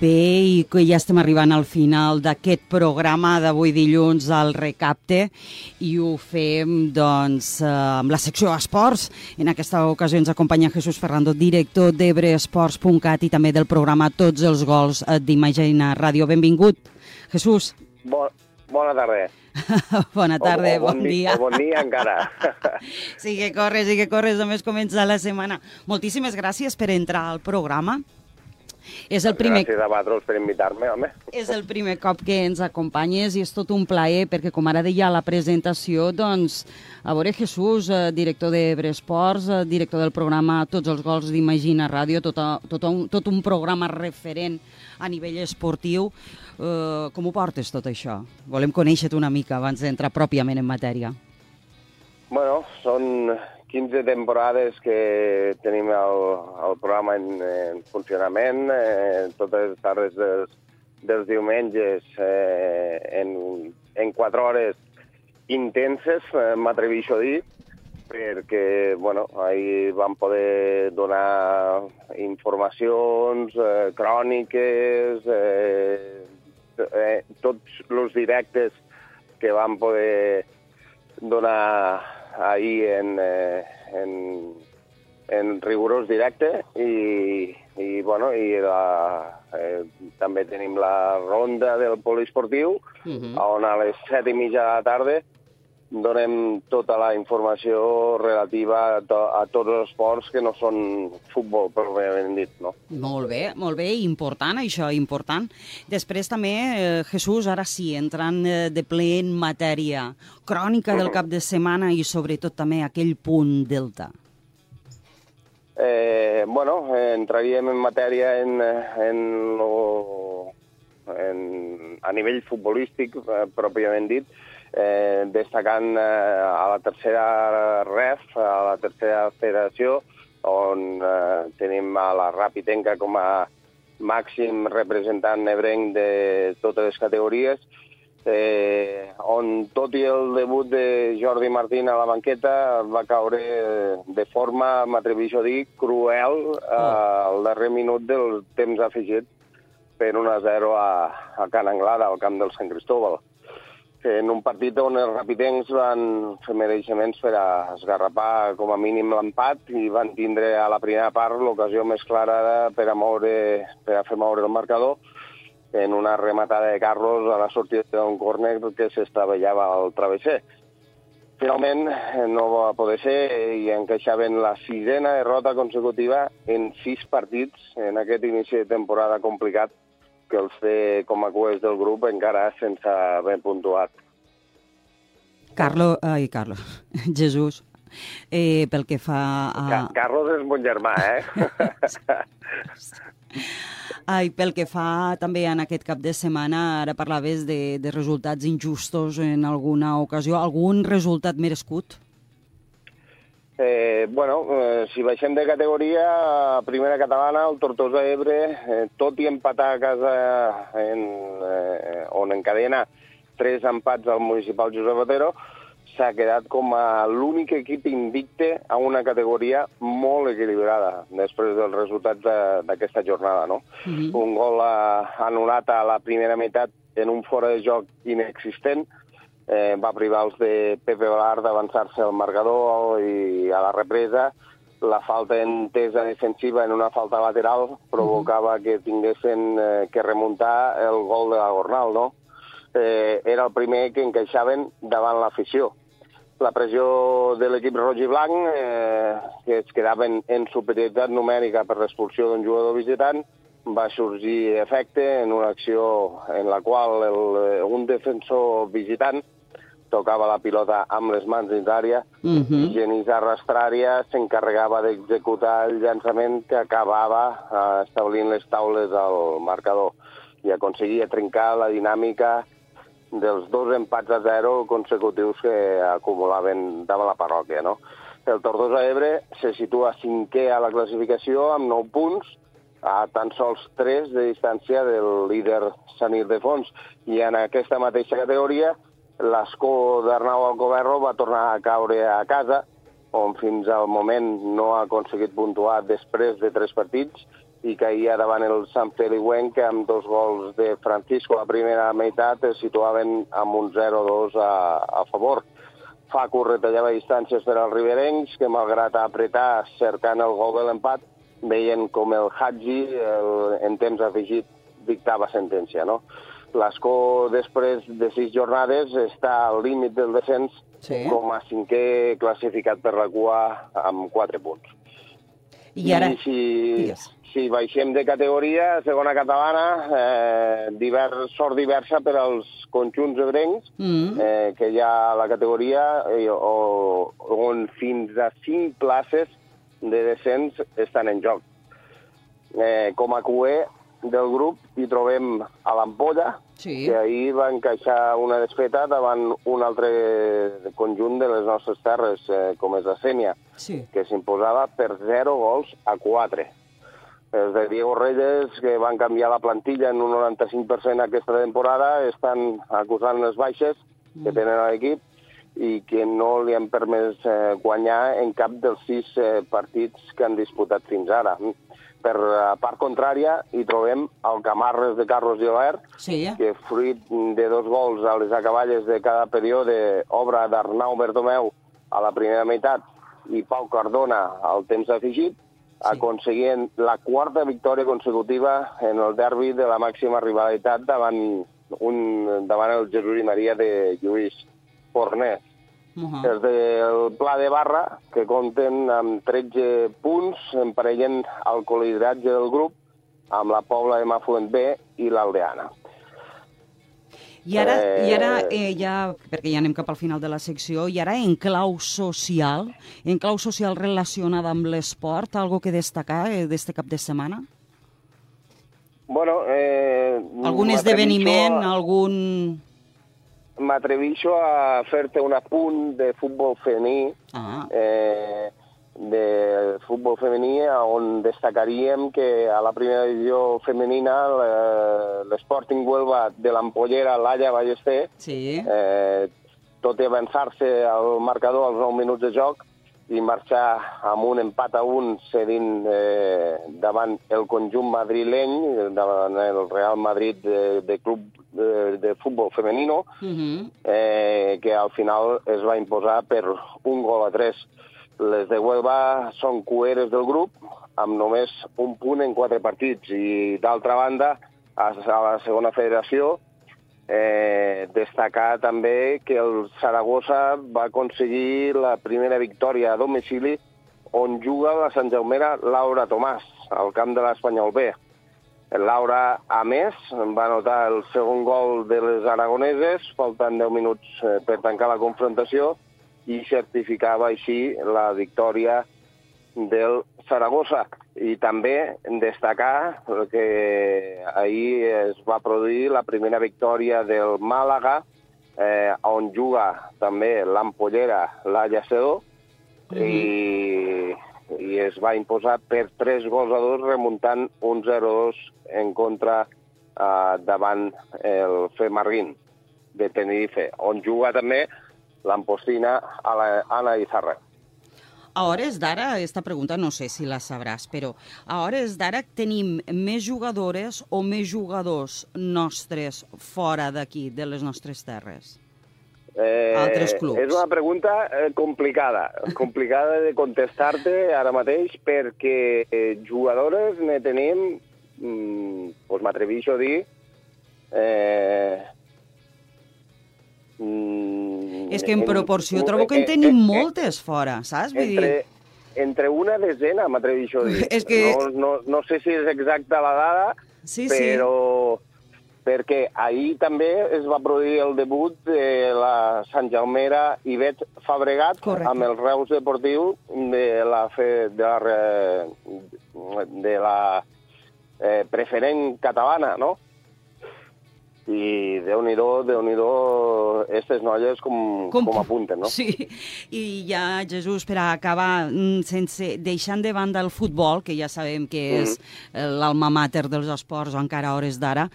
Bé, i que ja estem arribant al final d'aquest programa d'avui dilluns al Recapte i ho fem doncs eh, amb la secció Esports. En aquesta ocasió ens acompanya Jesús Ferrando, director d'ebreesports.cat i també del programa Tots els gols eh, d'Imagina Ràdio. Benvingut, Jesús. Bon, bona tarda. bona tarda, o, o bon, dia. O bon dia encara. sí que corres, sí que corres, només comença la setmana. Moltíssimes gràcies per entrar al programa. És el primer... Gràcies a vosaltres per invitar-me, home. És el primer cop que ens acompanyes i és tot un plaer, perquè com ara deia a la presentació, doncs, a veure Jesús, eh, director de Bresports, eh, director del programa Tots els gols d'Imagina Ràdio, tot, a, tot, un, tot un programa referent a nivell esportiu. Eh, com ho portes tot això? Volem conèixer-te una mica abans d'entrar pròpiament en matèria. Bueno, són 15 temporades que tenim el, el programa en, en funcionament, eh, totes les tardes dels, dels diumenges eh, en, en 4 hores intenses, eh, m'atreveixo a dir, perquè bueno, ahir vam poder donar informacions, eh, cròniques, eh, eh, tots els directes que vam poder donar ahir en, eh, en, en rigorós directe i, i, bueno, i la, eh, també tenim la ronda del poliesportiu, uh -huh. on a les set i mitja de la tarda donem tota la informació relativa a, to a tots els esports que no són futbol, pròpiament dit, no? Molt bé, molt bé, important això, important. Després també, eh, Jesús, ara sí, entrant eh, de ple en matèria, crònica del cap de setmana i sobretot també aquell punt delta. Eh, bueno, eh, entraríem en matèria en, en, lo, en, a nivell futbolístic, eh, pròpiament dit, eh, destacant eh, a la tercera REF, a la tercera federació, on eh, tenim a la Rapitenca com a màxim representant ebrenc de totes les categories, eh, on tot i el debut de Jordi Martín a la banqueta va caure de forma, m'atreveixo a dir, cruel eh, al darrer minut del temps afegit per 1-0 a, a Can Anglada, al camp del Sant Cristóbal en un partit on els rapitencs van fer mereixements per a esgarrapar com a mínim l'empat i van tindre a la primera part l'ocasió més clara per a, moure, per a fer moure el marcador en una rematada de Carlos a la sortida d'un córner que s'estavellava al travesser. Finalment no va poder ser i encaixaven la sisena derrota consecutiva en sis partits en aquest inici de temporada complicat que els té com a cues del grup encara sense haver puntuat. Carlo, ai, Carlos, Jesús, eh, pel que fa a... Ca Carlos és mon germà, eh? Ai, pel que fa també en aquest cap de setmana, ara parlaves de, de resultats injustos en alguna ocasió. Algun resultat merescut? Eh, bueno, eh, si baixem de categoria, primera catalana, el Tortosa Ebre, eh, tot i empatar a casa en, eh, on encadena tres empats al municipal Josep Otero, s'ha quedat com a l'únic equip invicte a una categoria molt equilibrada després dels resultats d'aquesta jornada. No? Uh -huh. Un gol eh, anul·lat a la primera meitat en un fora de joc inexistent, eh, va privar els de Pepe Valar d'avançar-se al marcador i a la represa la falta entesa defensiva en una falta lateral provocava que tinguessin eh, que remuntar el gol de la Gornal, no? Eh, era el primer que encaixaven davant l'afició. La pressió de l'equip roig i blanc, eh, que es quedaven en superioritat numèrica per l'expulsió d'un jugador visitant, va sorgir efecte en una acció en la qual el, eh, un defensor visitant tocava la pilota amb les mans dins l'àrea Uh i -huh. Genís Arrastrària s'encarregava d'executar el llançament que acabava eh, establint les taules al marcador i aconseguia trencar la dinàmica dels dos empats a zero consecutius que acumulaven davant la parròquia. No? El Tortosa Ebre se situa cinquè a la classificació amb 9 punts, a tan sols 3 de distància del líder Sant Ildefons. I en aquesta mateixa categoria l'escó d'Arnau Alcoberro va tornar a caure a casa, on fins al moment no ha aconseguit puntuar després de tres partits i caïa davant el Sant Feliuenc que amb dos gols de Francisco la primera meitat es situaven amb un 0-2 a, a favor. Facu retallava distàncies per als riberencs, que malgrat apretar cercant el gol de l'empat, veien com el Hadji el, en temps afegit dictava sentència. No? L'Escó, després de sis jornades, està al límit del descens Sí. com a cinquè classificat per la cua amb quatre punts. I ara... I si, Digues. si baixem de categoria, segona catalana, eh, divers, sort diversa per als conjunts ebrencs, Mm. eh, que hi ha la categoria eh, o, on fins a cinc places de descens estan en joc. Eh, com a QE del grup hi trobem a l'Ampolla, Sí. que ahir va encaixar una desfeta davant un altre conjunt de les nostres terres, eh, com és la Sènia, Sí. que s'imposava per 0 gols a 4. Els de Diego Reyes, que van canviar la plantilla en un 95% aquesta temporada, estan acusant les baixes que tenen a l'equip i que no li han permès eh, guanyar en cap dels sis eh, partits que han disputat fins ara. Per la part contrària, hi trobem el Camarres de Carlos Gilbert, Sí. que fruit de dos gols a les acaballes de cada període, obra d'Arnau Bertomeu a la primera meitat i Pau Cardona al temps afegit, Sí. aconseguint la quarta victòria consecutiva en el derbi de la màxima rivalitat davant, un, davant el Jesús i Maria de Lluís Fornés. Uh -huh. Els del Pla de Barra, que compten amb 13 punts, emparellen el col·lideratge del grup amb la Pobla de Mafuent B i l'Aldeana. I ara, Eh, i ara eh, ja, perquè ja anem cap al final de la secció, i ara en clau social, en clau social relacionada amb l'esport, algo que destacar eh, d'este cap de setmana? Bueno, eh, Algun esdeveniment, a- algun... M'atrevixo a fer-te un apunt de futbol femení, Ah, eh, de futbol femení on destacaríem que a la primera divisió femenina la- l'Sporting Huelva de l'Ampollera, l'Alla Ballester, sí. eh, tot i avançar-se al marcador als 9 minuts de joc i marxar amb un empat a un cedint eh, davant el conjunt madrileny, davant el Real Madrid de, de club de, de futbol femenino, Uh -huh. eh, que al final es va imposar per un gol a tres. Les de Huelva són cueres del grup, amb només un punt en quatre partits. I, d'altra banda, a, a la segona federació, eh, destacar també que el Saragossa va aconseguir la primera victòria a domicili on juga la Sant Jaumera Laura Tomàs, al camp de l'Espanyol B. Laura, a més, va anotar el segon gol de les aragoneses, faltant 10 minuts eh, per tancar la confrontació, i certificava així la victòria del Saragossa. I també destacar que ahir es va produir la primera victòria del Màlaga, eh, on juga també l'Ampollera, la Llacedó, i, i es va imposar per 3 gols a 2, remuntant un 0-2 en contra eh, davant el Femarguín de Tenerife, on juga també l'Ampostina a la Anna Izarra. A hores d'ara, esta pregunta no sé si la sabràs, però a hores d'ara tenim més jugadores o més jugadors nostres fora d'aquí, de les nostres terres? Eh, Altres clubs. És una pregunta eh, complicada, complicada de contestar-te ara mateix perquè eh, jugadores ne tenim, mm, pues m'atrevixo a dir, eh, mm, És que en proporció en- trobo que en en- tenim en- moltes fora, saps? Vull entre, dir... entre una desena, m'atreveixo a dir. És que... No, no, no sé si és exacta la dada, Sí, però perquè ahir també es va produir el debut de la Sant Jaumera Ivet Fabregat Correcte. amb el Reus Deportiu de la, fe, de la, de la eh, preferent catalana, no? I Déu-n'hi-do, déu nhi déu aquestes noies com, com, com apunten, no? Sí, i ja, Jesús, per acabar, mm, sense, deixant de banda el futbol, que ja sabem que és eh, l'alma mater dels esports encara a hores d'ara,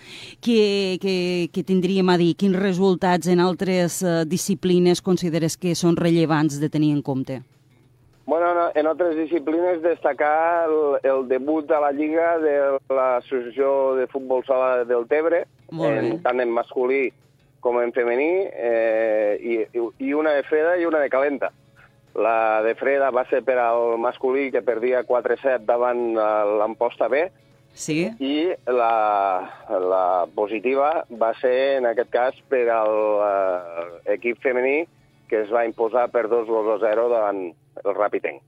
què, què, què tindríem a dir? Quins resultats en altres eh, disciplines consideres que són rellevants de tenir en compte? Bueno, no, en altres disciplines destacar el, el debut a la Lliga de l'Associació de Futbol Sala del Tebre, Molt bé. en, tant en masculí com en femení, eh, i, i una de freda i una de calenta. La de freda va ser per al masculí, que perdia 4-7 davant eh, l'Amposta B, Sí? i la, la positiva va ser, en aquest cas, per al eh, equip femení, que es va imposar per 2 gols a 0 davant el Rapitenc.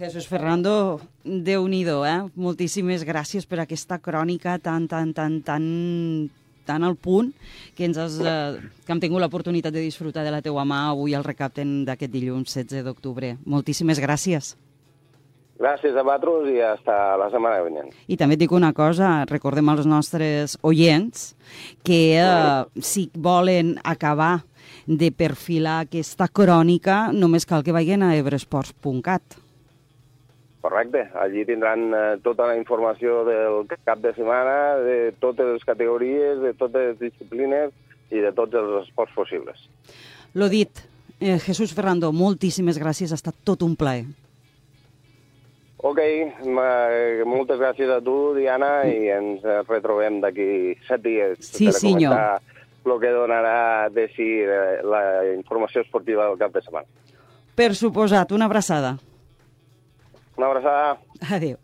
Jesús Fernando, déu nhi eh? Moltíssimes gràcies per aquesta crònica tan, tan, tan, tan tan al punt que ens has, eh, que hem tingut l'oportunitat de disfrutar de la teua mà avui al recapten d'aquest dilluns 16 d'octubre. Moltíssimes gràcies. Gràcies a vosaltres i hasta la setmana vinent. I també et dic una cosa, recordem als nostres oients que eh, si volen acabar de perfilar aquesta crònica, només cal que vagin a ebresports.cat. Correcte. Allí tindran eh, tota la informació del cap de setmana, de totes les categories, de totes les disciplines i de tots els esports possibles. Lo dit, eh, Jesús Ferrando, moltíssimes gràcies, ha estat tot un plaer. Ok, moltes gràcies a tu, Diana, i ens retrobem d'aquí set dies Sí, per senyor. comentar el que donarà de si eh, la informació esportiva del cap de setmana. Per suposat, una abraçada. Una abraçada. Adéu.